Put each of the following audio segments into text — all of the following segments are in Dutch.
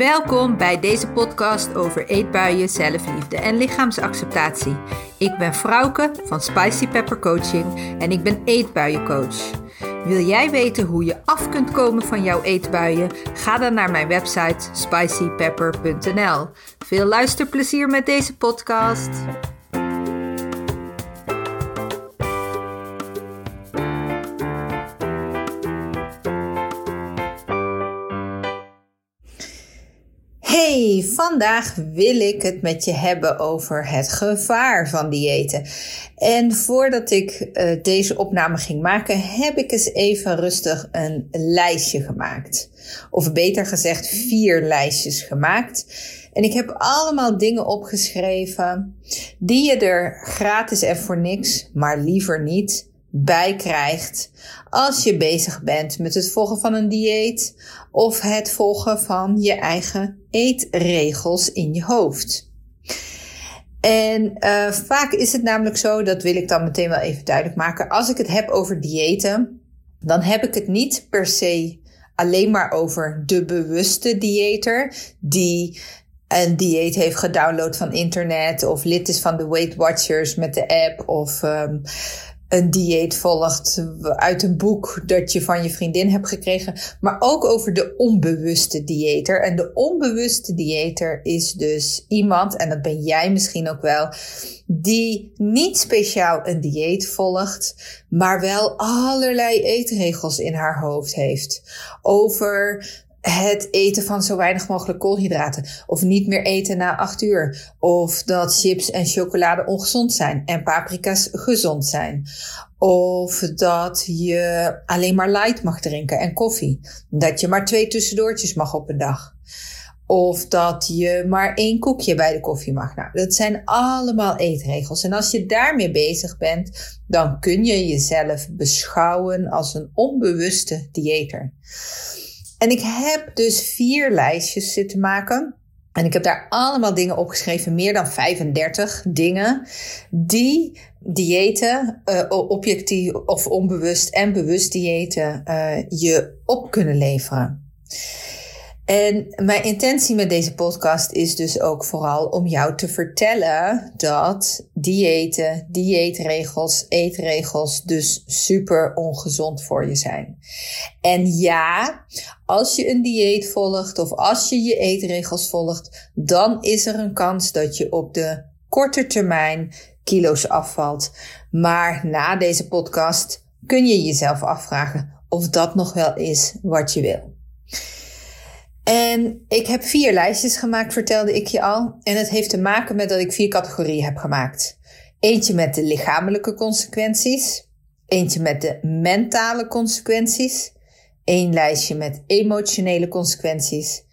Welkom bij deze podcast over eetbuien, zelfliefde en lichaamsacceptatie. Ik ben Frauke van Spicy Pepper Coaching en ik ben eetbuiencoach. Wil jij weten hoe je af kunt komen van jouw eetbuien? Ga dan naar mijn website spicypepper.nl. Veel luisterplezier met deze podcast. Hey, vandaag wil ik het met je hebben over het gevaar van diëten. En voordat ik uh, deze opname ging maken, heb ik eens even rustig een lijstje gemaakt. Of beter gezegd, vier lijstjes gemaakt. En ik heb allemaal dingen opgeschreven die je er gratis en voor niks, maar liever niet, bij krijgt als je bezig bent met het volgen van een dieet of het volgen van je eigen eetregels in je hoofd. En uh, vaak is het namelijk zo, dat wil ik dan meteen wel even duidelijk maken. Als ik het heb over diëten, dan heb ik het niet per se alleen maar over de bewuste dieeter die een dieet heeft gedownload van internet of lid is van de Weight Watchers met de app of um, een dieet volgt uit een boek dat je van je vriendin hebt gekregen, maar ook over de onbewuste dieter. En de onbewuste dieter is dus iemand, en dat ben jij misschien ook wel, die niet speciaal een dieet volgt, maar wel allerlei eetregels in haar hoofd heeft. Over het eten van zo weinig mogelijk koolhydraten. Of niet meer eten na acht uur. Of dat chips en chocolade ongezond zijn en paprika's gezond zijn. Of dat je alleen maar light mag drinken en koffie. Dat je maar twee tussendoortjes mag op een dag. Of dat je maar één koekje bij de koffie mag. Nou, dat zijn allemaal eetregels. En als je daarmee bezig bent, dan kun je jezelf beschouwen als een onbewuste dieter. En ik heb dus vier lijstjes zitten maken. En ik heb daar allemaal dingen opgeschreven, meer dan 35 dingen, die diëten, uh, objectief of onbewust en bewust diëten, uh, je op kunnen leveren. En mijn intentie met deze podcast is dus ook vooral om jou te vertellen dat diëten, dieetregels, eetregels dus super ongezond voor je zijn. En ja, als je een dieet volgt of als je je eetregels volgt, dan is er een kans dat je op de korte termijn kilo's afvalt. Maar na deze podcast kun je jezelf afvragen of dat nog wel is wat je wil. En ik heb vier lijstjes gemaakt, vertelde ik je al. En het heeft te maken met dat ik vier categorieën heb gemaakt. Eentje met de lichamelijke consequenties. Eentje met de mentale consequenties. Een lijstje met emotionele consequenties.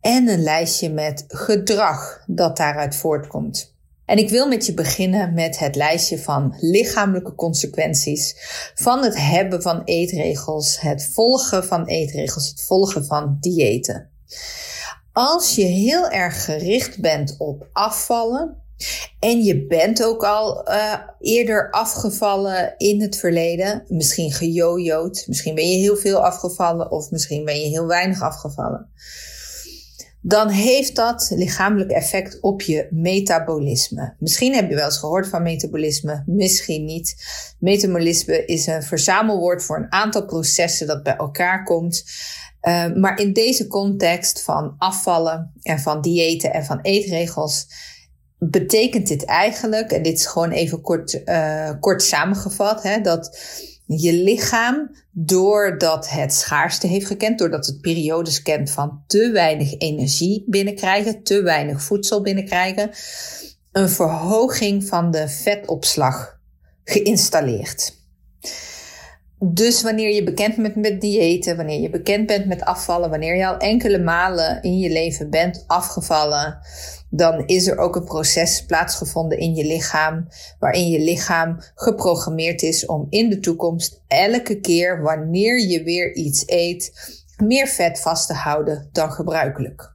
En een lijstje met gedrag dat daaruit voortkomt. En ik wil met je beginnen met het lijstje van lichamelijke consequenties van het hebben van eetregels, het volgen van eetregels, het volgen van diëten. Als je heel erg gericht bent op afvallen, en je bent ook al uh, eerder afgevallen in het verleden. Misschien gejojoed. Misschien ben je heel veel afgevallen. Of misschien ben je heel weinig afgevallen. Dan heeft dat lichamelijk effect op je metabolisme. Misschien heb je wel eens gehoord van metabolisme. Misschien niet. Metabolisme is een verzamelwoord voor een aantal processen dat bij elkaar komt. Uh, maar in deze context van afvallen en van diëten en van eetregels betekent dit eigenlijk, en dit is gewoon even kort, uh, kort samengevat, hè, dat je lichaam, doordat het schaarste heeft gekend, doordat het periodes kent van te weinig energie binnenkrijgen, te weinig voedsel binnenkrijgen, een verhoging van de vetopslag geïnstalleerd. Dus wanneer je bekend bent met diëten, wanneer je bekend bent met afvallen, wanneer je al enkele malen in je leven bent afgevallen, dan is er ook een proces plaatsgevonden in je lichaam, waarin je lichaam geprogrammeerd is om in de toekomst elke keer wanneer je weer iets eet, meer vet vast te houden dan gebruikelijk.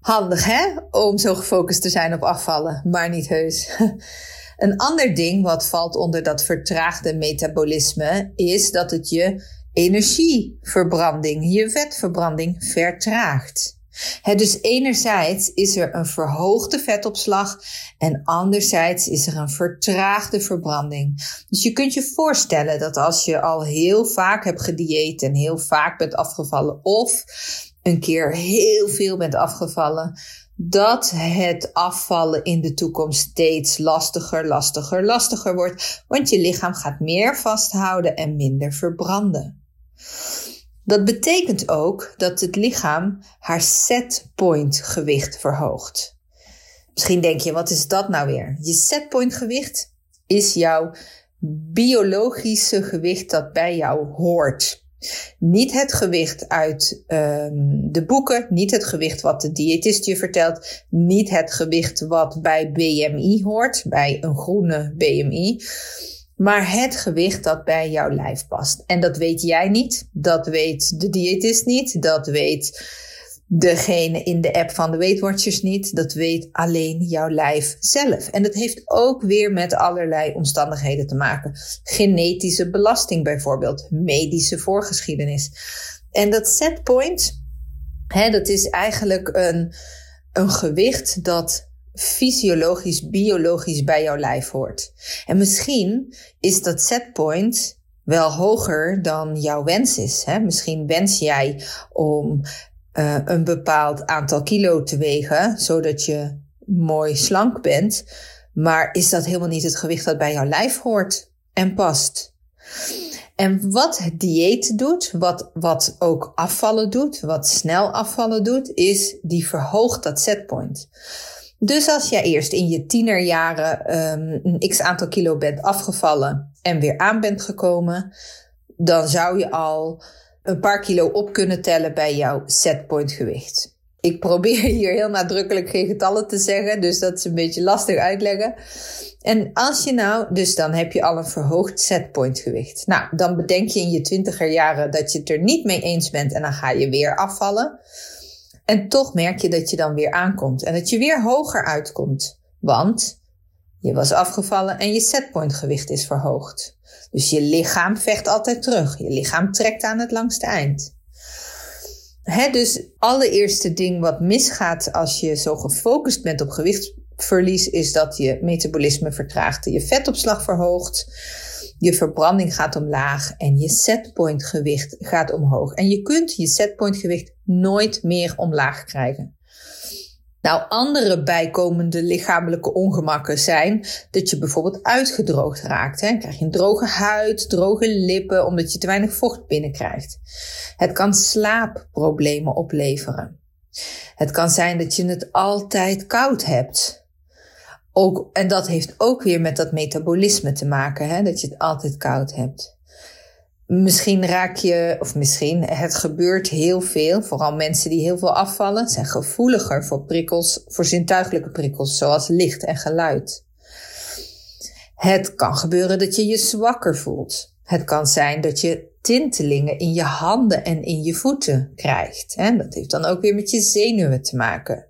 Handig hè, om zo gefocust te zijn op afvallen, maar niet heus. Een ander ding wat valt onder dat vertraagde metabolisme is dat het je energieverbranding, je vetverbranding vertraagt. dus enerzijds is er een verhoogde vetopslag en anderzijds is er een vertraagde verbranding. Dus je kunt je voorstellen dat als je al heel vaak hebt gedieet en heel vaak bent afgevallen of een keer heel veel bent afgevallen, dat het afvallen in de toekomst steeds lastiger, lastiger, lastiger wordt, want je lichaam gaat meer vasthouden en minder verbranden. Dat betekent ook dat het lichaam haar setpoint gewicht verhoogt. Misschien denk je, wat is dat nou weer? Je setpoint gewicht is jouw biologische gewicht dat bij jou hoort. Niet het gewicht uit um, de boeken, niet het gewicht wat de diëtist je vertelt, niet het gewicht wat bij BMI hoort, bij een groene BMI, maar het gewicht dat bij jouw lijf past. En dat weet jij niet, dat weet de diëtist niet, dat weet degene in de app van de Weight Watchers niet. Dat weet alleen jouw lijf zelf. En dat heeft ook weer met allerlei omstandigheden te maken. Genetische belasting bijvoorbeeld, medische voorgeschiedenis. En dat setpoint, hè, dat is eigenlijk een, een gewicht dat fysiologisch, biologisch bij jouw lijf hoort. En misschien is dat setpoint wel hoger dan jouw wens is. Hè? Misschien wens jij om uh, een bepaald aantal kilo te wegen, zodat je mooi slank bent. Maar is dat helemaal niet het gewicht dat bij jouw lijf hoort en past? En wat het dieet doet, wat, wat ook afvallen doet, wat snel afvallen doet, is die verhoogt dat setpoint. Dus als jij eerst in je tienerjaren um, een x aantal kilo bent afgevallen en weer aan bent gekomen, dan zou je al een paar kilo op kunnen tellen bij jouw setpoint gewicht. Ik probeer hier heel nadrukkelijk geen getallen te zeggen, dus dat is een beetje lastig uitleggen. En als je nou, dus dan heb je al een verhoogd setpoint gewicht. Nou, dan bedenk je in je twintiger jaren dat je het er niet mee eens bent en dan ga je weer afvallen. En toch merk je dat je dan weer aankomt en dat je weer hoger uitkomt. Want je was afgevallen en je setpoint gewicht is verhoogd. Dus je lichaam vecht altijd terug. Je lichaam trekt aan het langste eind. Hè, dus allereerste ding wat misgaat als je zo gefocust bent op gewichtsverlies, is dat je metabolisme vertraagt, je vetopslag verhoogt, je verbranding gaat omlaag en je setpoint gewicht gaat omhoog. En je kunt je setpoint gewicht nooit meer omlaag krijgen. Nou, andere bijkomende lichamelijke ongemakken zijn dat je bijvoorbeeld uitgedroogd raakt. Hè. Dan krijg je een droge huid, droge lippen, omdat je te weinig vocht binnenkrijgt. Het kan slaapproblemen opleveren. Het kan zijn dat je het altijd koud hebt. Ook, en dat heeft ook weer met dat metabolisme te maken, hè, dat je het altijd koud hebt. Misschien raak je, of misschien, het gebeurt heel veel. Vooral mensen die heel veel afvallen zijn gevoeliger voor prikkels, voor zintuigelijke prikkels, zoals licht en geluid. Het kan gebeuren dat je je zwakker voelt. Het kan zijn dat je tintelingen in je handen en in je voeten krijgt. En dat heeft dan ook weer met je zenuwen te maken.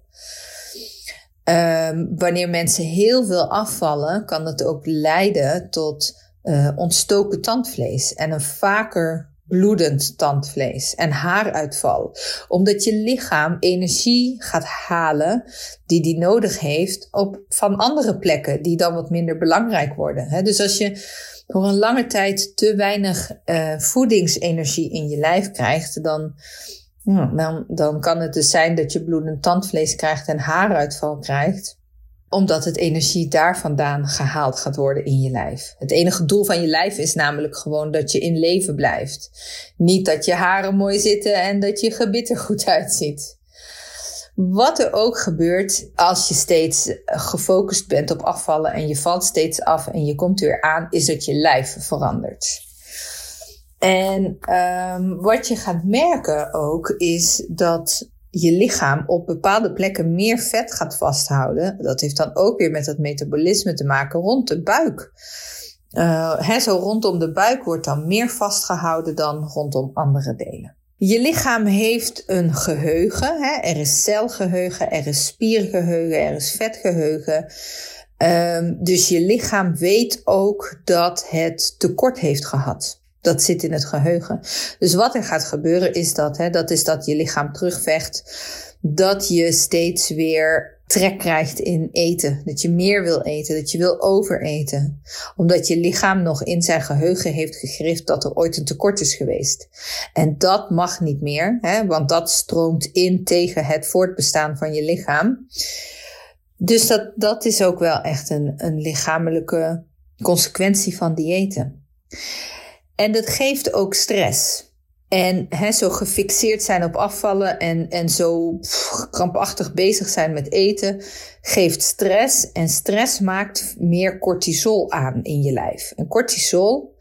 Um, wanneer mensen heel veel afvallen, kan dat ook leiden tot uh, ontstoken tandvlees en een vaker bloedend tandvlees en haaruitval. Omdat je lichaam energie gaat halen die die nodig heeft op, van andere plekken die dan wat minder belangrijk worden. Dus als je voor een lange tijd te weinig uh, voedingsenergie in je lijf krijgt, dan, dan, dan kan het dus zijn dat je bloedend tandvlees krijgt en haaruitval krijgt omdat het energie daar vandaan gehaald gaat worden in je lijf. Het enige doel van je lijf is namelijk gewoon dat je in leven blijft. Niet dat je haren mooi zitten en dat je gebit er goed uitziet. Wat er ook gebeurt als je steeds gefocust bent op afvallen en je valt steeds af en je komt weer aan, is dat je lijf verandert. En um, wat je gaat merken ook is dat je lichaam op bepaalde plekken meer vet gaat vasthouden. Dat heeft dan ook weer met het metabolisme te maken rond de buik. Uh, zo rondom de buik wordt dan meer vastgehouden dan rondom andere delen. Je lichaam heeft een geheugen. Hè? Er is celgeheugen, er is spiergeheugen, er is vetgeheugen. Um, dus je lichaam weet ook dat het tekort heeft gehad. Dat zit in het geheugen. Dus wat er gaat gebeuren is dat, hè, dat is dat je lichaam terugvecht. Dat je steeds weer trek krijgt in eten. Dat je meer wil eten, dat je wil overeten. Omdat je lichaam nog in zijn geheugen heeft gegrift dat er ooit een tekort is geweest. En dat mag niet meer, hè, want dat stroomt in tegen het voortbestaan van je lichaam. Dus dat, dat is ook wel echt een, een lichamelijke consequentie van diëten. En dat geeft ook stress. En hè, zo gefixeerd zijn op afvallen en, en zo krampachtig bezig zijn met eten, geeft stress. En stress maakt meer cortisol aan in je lijf. En cortisol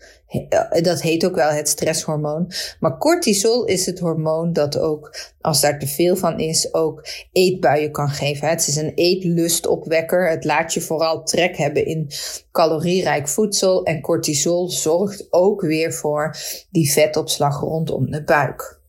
dat heet ook wel het stresshormoon. Maar cortisol is het hormoon dat ook, als daar te veel van is, ook eetbuien kan geven. Het is een eetlustopwekker. Het laat je vooral trek hebben in calorierijk voedsel. En cortisol zorgt ook weer voor die vetopslag rondom de buik.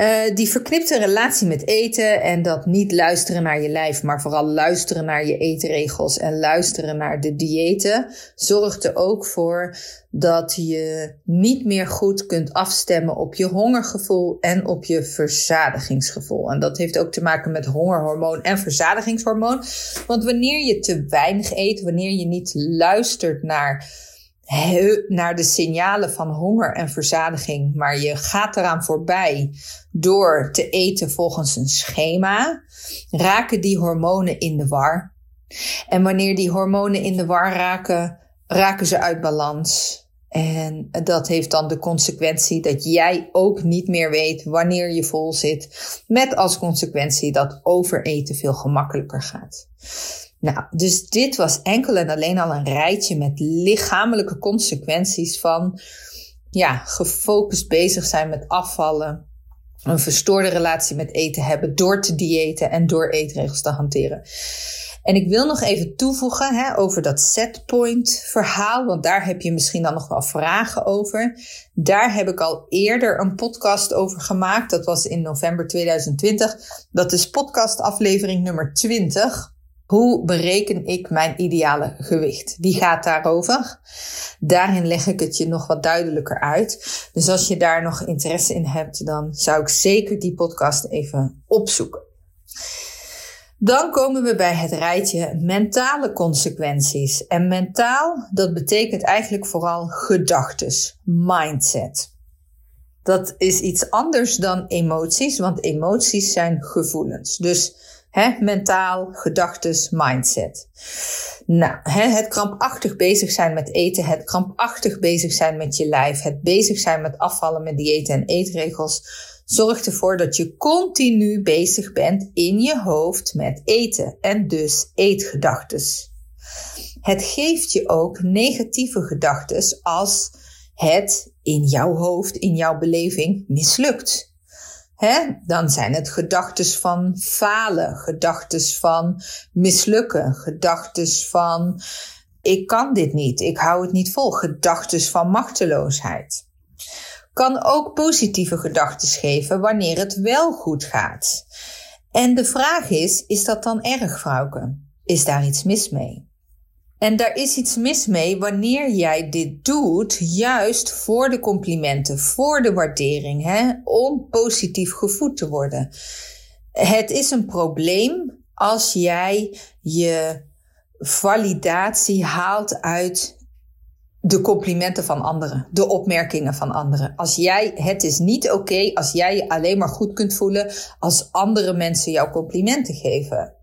Uh, die verknipte relatie met eten en dat niet luisteren naar je lijf, maar vooral luisteren naar je eetregels en luisteren naar de diëten, zorgt er ook voor dat je niet meer goed kunt afstemmen op je hongergevoel en op je verzadigingsgevoel. En dat heeft ook te maken met hongerhormoon en verzadiginghormoon. Want wanneer je te weinig eet, wanneer je niet luistert naar naar de signalen van honger en verzadiging, maar je gaat eraan voorbij door te eten volgens een schema, raken die hormonen in de war. En wanneer die hormonen in de war raken, raken ze uit balans. En dat heeft dan de consequentie dat jij ook niet meer weet wanneer je vol zit. Met als consequentie dat overeten veel gemakkelijker gaat. Nou, dus dit was enkel en alleen al een rijtje met lichamelijke consequenties van ja, gefocust bezig zijn met afvallen, een verstoorde relatie met eten hebben door te diëten en door eetregels te hanteren. En ik wil nog even toevoegen hè, over dat setpoint verhaal, want daar heb je misschien dan nog wel vragen over. Daar heb ik al eerder een podcast over gemaakt. Dat was in november 2020. Dat is podcast aflevering nummer 20. Hoe bereken ik mijn ideale gewicht? Die gaat daarover. Daarin leg ik het je nog wat duidelijker uit. Dus als je daar nog interesse in hebt, dan zou ik zeker die podcast even opzoeken. Dan komen we bij het rijtje mentale consequenties. En mentaal, dat betekent eigenlijk vooral gedachtes, mindset. Dat is iets anders dan emoties, want emoties zijn gevoelens. Dus Mentaal, gedachtes, mindset. Nou, he, het krampachtig bezig zijn met eten, het krampachtig bezig zijn met je lijf, het bezig zijn met afvallen met diëten en eetregels, zorgt ervoor dat je continu bezig bent in je hoofd met eten en dus eetgedachtes. Het geeft je ook negatieve gedachtes als het in jouw hoofd, in jouw beleving mislukt. Hè? Dan zijn het gedachtes van falen, gedachtes van mislukken, gedachtes van ik kan dit niet, ik hou het niet vol, gedachtes van machteloosheid. Kan ook positieve gedachten geven wanneer het wel goed gaat. En de vraag is, is dat dan erg, vrouwke? Is daar iets mis mee? En daar is iets mis mee wanneer jij dit doet, juist voor de complimenten, voor de waardering, hè, om positief gevoed te worden. Het is een probleem als jij je validatie haalt uit de complimenten van anderen, de opmerkingen van anderen. Als jij, het is niet oké als jij je alleen maar goed kunt voelen als andere mensen jouw complimenten geven.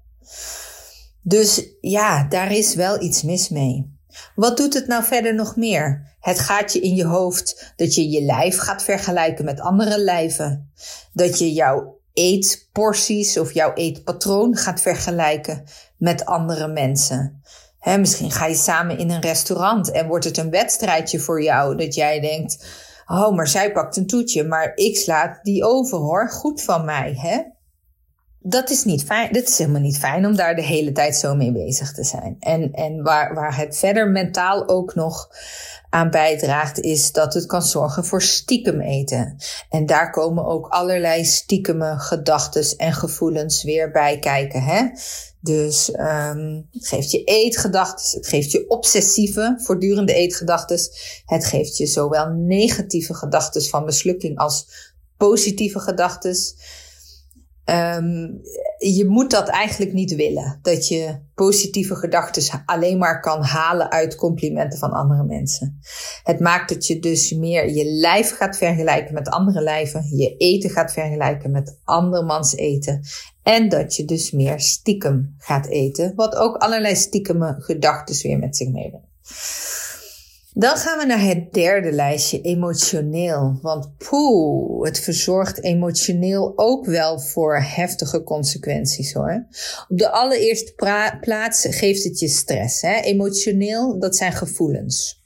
Dus ja, daar is wel iets mis mee. Wat doet het nou verder nog meer? Het gaat je in je hoofd dat je je lijf gaat vergelijken met andere lijven. Dat je jouw eetporties of jouw eetpatroon gaat vergelijken met andere mensen. He, misschien ga je samen in een restaurant en wordt het een wedstrijdje voor jou dat jij denkt: Oh, maar zij pakt een toetje, maar ik slaat die over hoor. Goed van mij, hè? Dat is niet fijn. Dat is helemaal niet fijn om daar de hele tijd zo mee bezig te zijn. En, en waar, waar het verder mentaal ook nog aan bijdraagt, is dat het kan zorgen voor stiekem eten. En daar komen ook allerlei stiekeme gedachten en gevoelens weer bij kijken. Hè? Dus um, het geeft je eetgedachten, het geeft je obsessieve, voortdurende eetgedachten. Het geeft je zowel negatieve gedachten van mislukking als positieve gedachten. Um, je moet dat eigenlijk niet willen. Dat je positieve gedachten alleen maar kan halen uit complimenten van andere mensen. Het maakt dat je dus meer je lijf gaat vergelijken met andere lijven. Je eten gaat vergelijken met andermans eten. En dat je dus meer stiekem gaat eten. Wat ook allerlei stiekeme gedachten weer met zich meebrengt. Dan gaan we naar het derde lijstje, emotioneel. Want poeh, het verzorgt emotioneel ook wel voor heftige consequenties hoor. Op de allereerste plaats geeft het je stress. Hè? Emotioneel, dat zijn gevoelens.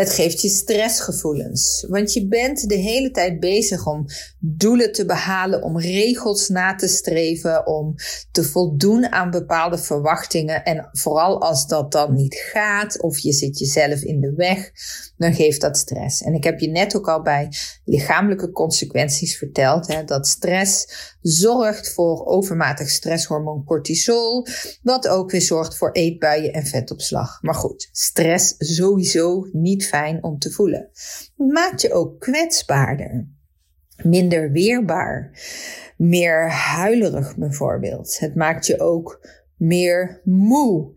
Het geeft je stressgevoelens. Want je bent de hele tijd bezig om doelen te behalen, om regels na te streven, om te voldoen aan bepaalde verwachtingen. En vooral als dat dan niet gaat of je zit jezelf in de weg, dan geeft dat stress. En ik heb je net ook al bij lichamelijke consequenties verteld hè, dat stress zorgt voor overmatig stresshormoon cortisol, wat ook weer zorgt voor eetbuien en vetopslag. Maar goed, stress sowieso niet fijn om te voelen. Het maakt je ook kwetsbaarder, minder weerbaar, meer huilerig bijvoorbeeld. Het maakt je ook meer moe.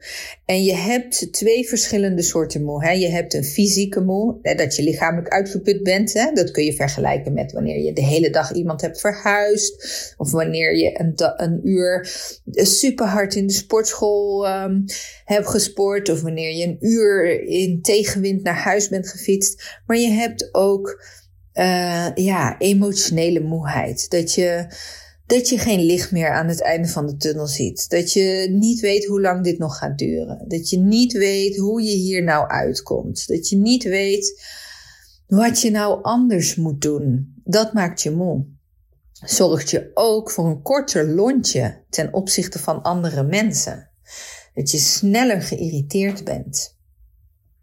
En je hebt twee verschillende soorten moe. Hè. Je hebt een fysieke moe, dat je lichamelijk uitgeput bent. Hè. Dat kun je vergelijken met wanneer je de hele dag iemand hebt verhuisd. Of wanneer je een, een uur super hard in de sportschool um, hebt gesport. Of wanneer je een uur in tegenwind naar huis bent gefietst. Maar je hebt ook uh, ja, emotionele moeheid. Dat je dat je geen licht meer aan het einde van de tunnel ziet. Dat je niet weet hoe lang dit nog gaat duren. Dat je niet weet hoe je hier nou uitkomt. Dat je niet weet wat je nou anders moet doen. Dat maakt je moe. Zorgt je ook voor een korter lontje ten opzichte van andere mensen. Dat je sneller geïrriteerd bent.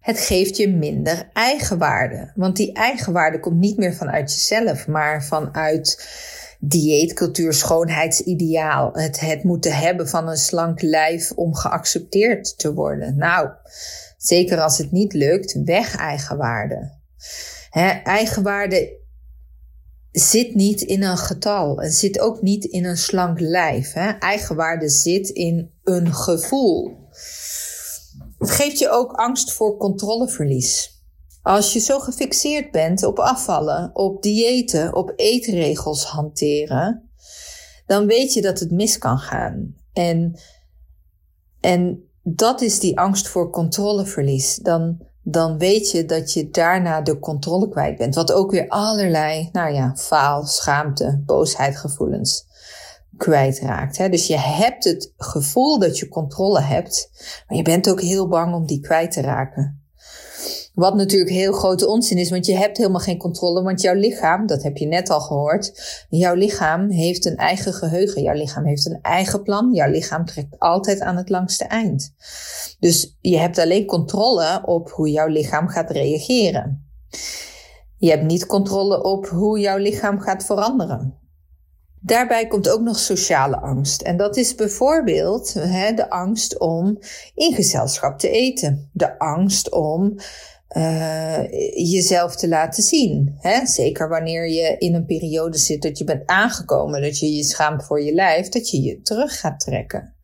Het geeft je minder eigenwaarde. Want die eigenwaarde komt niet meer vanuit jezelf, maar vanuit dieetcultuur, schoonheidsideaal. Het, het moeten hebben van een slank lijf om geaccepteerd te worden. Nou, zeker als het niet lukt, weg eigenwaarde. Eigenwaarde zit niet in een getal. Het zit ook niet in een slank lijf. Eigenwaarde zit in een gevoel. Het geeft je ook angst voor controleverlies. Als je zo gefixeerd bent op afvallen, op diëten, op eetregels hanteren, dan weet je dat het mis kan gaan. En, en dat is die angst voor controleverlies. Dan, dan weet je dat je daarna de controle kwijt bent. Wat ook weer allerlei, nou ja, faal, schaamte, boosheid, gevoelens kwijtraakt. Hè? Dus je hebt het gevoel dat je controle hebt, maar je bent ook heel bang om die kwijt te raken. Wat natuurlijk heel grote onzin is, want je hebt helemaal geen controle, want jouw lichaam, dat heb je net al gehoord, jouw lichaam heeft een eigen geheugen, jouw lichaam heeft een eigen plan, jouw lichaam trekt altijd aan het langste eind. Dus je hebt alleen controle op hoe jouw lichaam gaat reageren. Je hebt niet controle op hoe jouw lichaam gaat veranderen. Daarbij komt ook nog sociale angst. En dat is bijvoorbeeld hè, de angst om in gezelschap te eten. De angst om uh, jezelf te laten zien. Hè? Zeker wanneer je in een periode zit dat je bent aangekomen, dat je je schaamt voor je lijf, dat je je terug gaat trekken.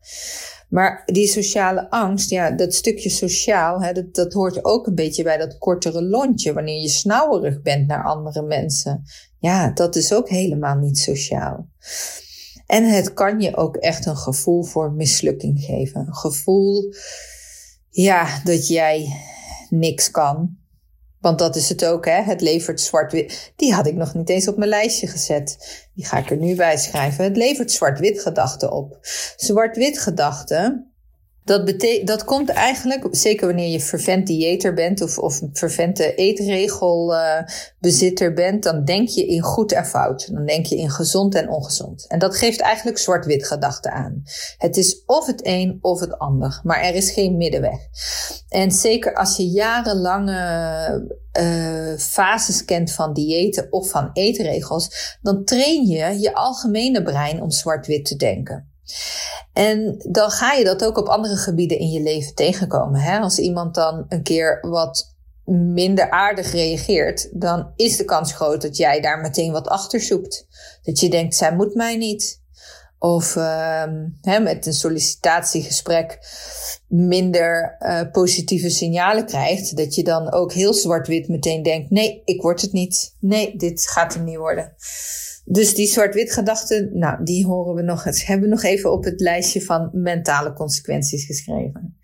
Maar die sociale angst, ja, dat stukje sociaal, hè, dat, dat hoort ook een beetje bij dat kortere lontje. Wanneer je snauwerig bent naar andere mensen. Ja, dat is ook helemaal niet sociaal. En het kan je ook echt een gevoel voor mislukking geven. Een gevoel, ja, dat jij niks kan. Want dat is het ook, hè? Het levert zwart-wit. Die had ik nog niet eens op mijn lijstje gezet. Die ga ik er nu bij schrijven. Het levert zwart-wit gedachten op. Zwart-wit gedachten Dat, dat komt eigenlijk, zeker wanneer je vervent dieeter bent of, of vervente eetregelbezitter uh, bent, dan denk je in goed en fout. Dan denk je in gezond en ongezond. En dat geeft eigenlijk zwart-wit gedachten aan. Het is of het een of het ander, maar er is geen middenweg. En zeker als je jarenlange uh, fases kent van diëten of van eetregels, dan train je je algemene brein om zwart-wit te denken. En dan ga je dat ook op andere gebieden in je leven tegenkomen. Hè? Als iemand dan een keer wat minder aardig reageert, dan is de kans groot dat jij daar meteen wat achter zoekt. Dat je denkt, zij moet mij niet. Of uh, hè, met een sollicitatiegesprek minder uh, positieve signalen krijgt. Dat je dan ook heel zwart-wit meteen denkt: nee, ik word het niet. Nee, dit gaat hem niet worden. Dus die zwart-wit gedachten, nou, die horen we nog eens. Hebben we nog even op het lijstje van mentale consequenties geschreven.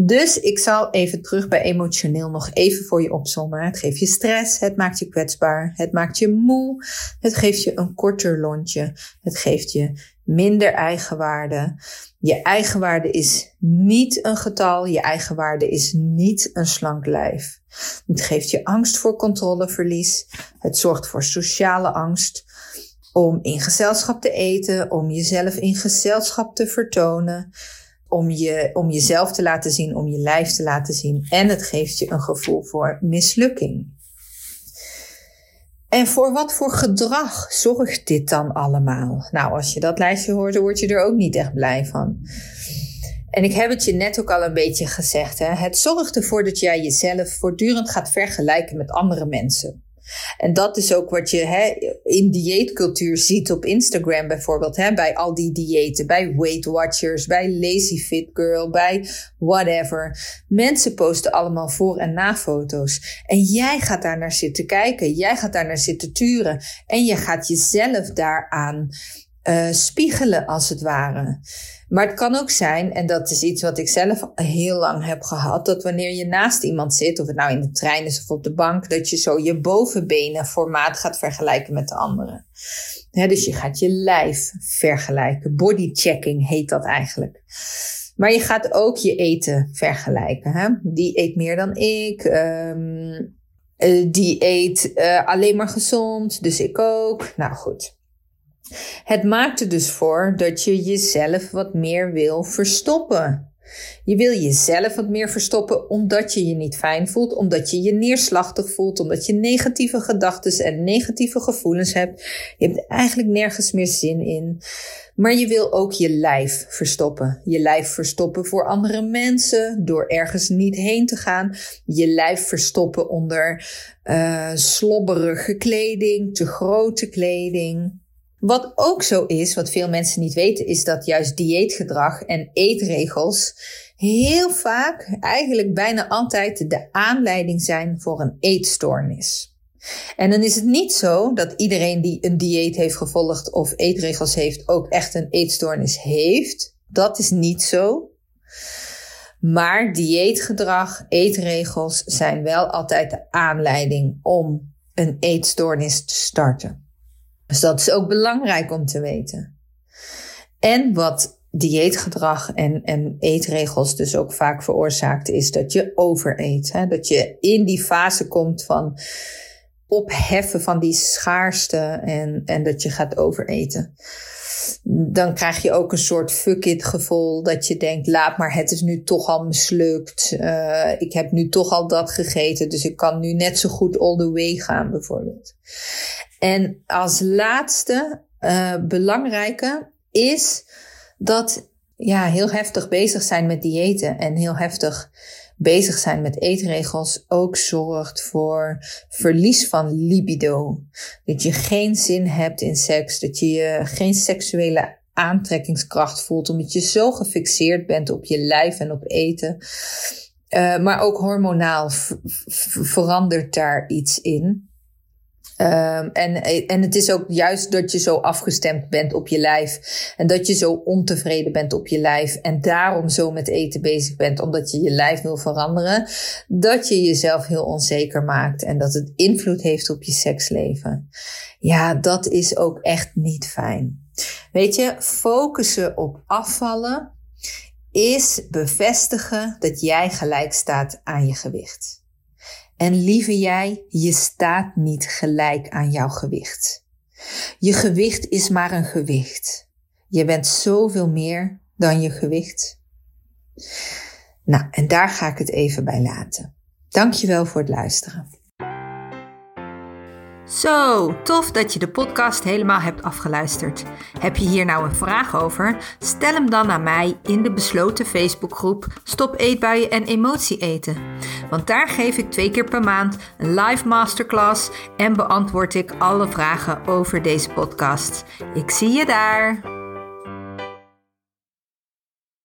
Dus ik zal even terug bij emotioneel nog even voor je opzommen. Het geeft je stress, het maakt je kwetsbaar, het maakt je moe, het geeft je een korter lontje, het geeft je minder eigenwaarde. Je eigenwaarde is niet een getal, je eigenwaarde is niet een slank lijf. Het geeft je angst voor controleverlies, het zorgt voor sociale angst, om in gezelschap te eten, om jezelf in gezelschap te vertonen, om, je, om jezelf te laten zien, om je lijf te laten zien. En het geeft je een gevoel voor mislukking. En voor wat voor gedrag zorgt dit dan allemaal? Nou, als je dat lijstje hoort, dan word je er ook niet echt blij van. En ik heb het je net ook al een beetje gezegd. Hè? Het zorgt ervoor dat jij jezelf voortdurend gaat vergelijken met andere mensen. En dat is ook wat je hè, in dieetcultuur ziet op Instagram bijvoorbeeld. Hè, bij al die diëten, bij Weight Watchers, bij Lazy Fit Girl, bij whatever. Mensen posten allemaal voor- en na-foto's. En jij gaat daar naar zitten kijken. Jij gaat daar naar zitten turen. En je gaat jezelf daaraan uh, spiegelen, als het ware. Maar het kan ook zijn, en dat is iets wat ik zelf heel lang heb gehad, dat wanneer je naast iemand zit, of het nou in de trein is of op de bank, dat je zo je bovenbenen formaat gaat vergelijken met de anderen. dus je gaat je lijf vergelijken. Bodychecking heet dat eigenlijk. Maar je gaat ook je eten vergelijken. Hè? Die eet meer dan ik. Um, die eet uh, alleen maar gezond, dus ik ook. Nou goed. Het maakt er dus voor dat je jezelf wat meer wil verstoppen. Je wil jezelf wat meer verstoppen omdat je je niet fijn voelt, omdat je je neerslachtig voelt, omdat je negatieve gedachten en negatieve gevoelens hebt. Je hebt eigenlijk nergens meer zin in. Maar je wil ook je lijf verstoppen. Je lijf verstoppen voor andere mensen door ergens niet heen te gaan. Je lijf verstoppen onder uh, slobberige kleding, te grote kleding. Wat ook zo is, wat veel mensen niet weten, is dat juist dieetgedrag en eetregels heel vaak, eigenlijk bijna altijd, de aanleiding zijn voor een eetstoornis. En dan is het niet zo dat iedereen die een dieet heeft gevolgd of eetregels heeft ook echt een eetstoornis heeft. Dat is niet zo. Maar dieetgedrag, eetregels zijn wel altijd de aanleiding om een eetstoornis te starten. Dus dat is ook belangrijk om te weten. En wat dieetgedrag en, en eetregels dus ook vaak veroorzaakt, is dat je overeet. Hè? Dat je in die fase komt van opheffen van die schaarste en, en dat je gaat overeten. Dan krijg je ook een soort fuck it gevoel dat je denkt, laat maar, het is nu toch al mislukt. Uh, ik heb nu toch al dat gegeten, dus ik kan nu net zo goed all the way gaan bijvoorbeeld. En als laatste uh, belangrijke is dat ja, heel heftig bezig zijn met diëten en heel heftig bezig zijn met eetregels ook zorgt voor verlies van libido. Dat je geen zin hebt in seks, dat je geen seksuele aantrekkingskracht voelt, omdat je zo gefixeerd bent op je lijf en op eten. Uh, maar ook hormonaal verandert daar iets in. Um, en, en het is ook juist dat je zo afgestemd bent op je lijf. En dat je zo ontevreden bent op je lijf. En daarom zo met eten bezig bent, omdat je je lijf wil veranderen. Dat je jezelf heel onzeker maakt. En dat het invloed heeft op je seksleven. Ja, dat is ook echt niet fijn. Weet je, focussen op afvallen is bevestigen dat jij gelijk staat aan je gewicht. En lieve jij, je staat niet gelijk aan jouw gewicht. Je gewicht is maar een gewicht. Je bent zoveel meer dan je gewicht. Nou, en daar ga ik het even bij laten. Dankjewel voor het luisteren. Zo, tof dat je de podcast helemaal hebt afgeluisterd. Heb je hier nou een vraag over? Stel hem dan aan mij in de besloten Facebookgroep Stop Eetbuien en Emotie Eten. Want daar geef ik twee keer per maand een live masterclass en beantwoord ik alle vragen over deze podcast. Ik zie je daar.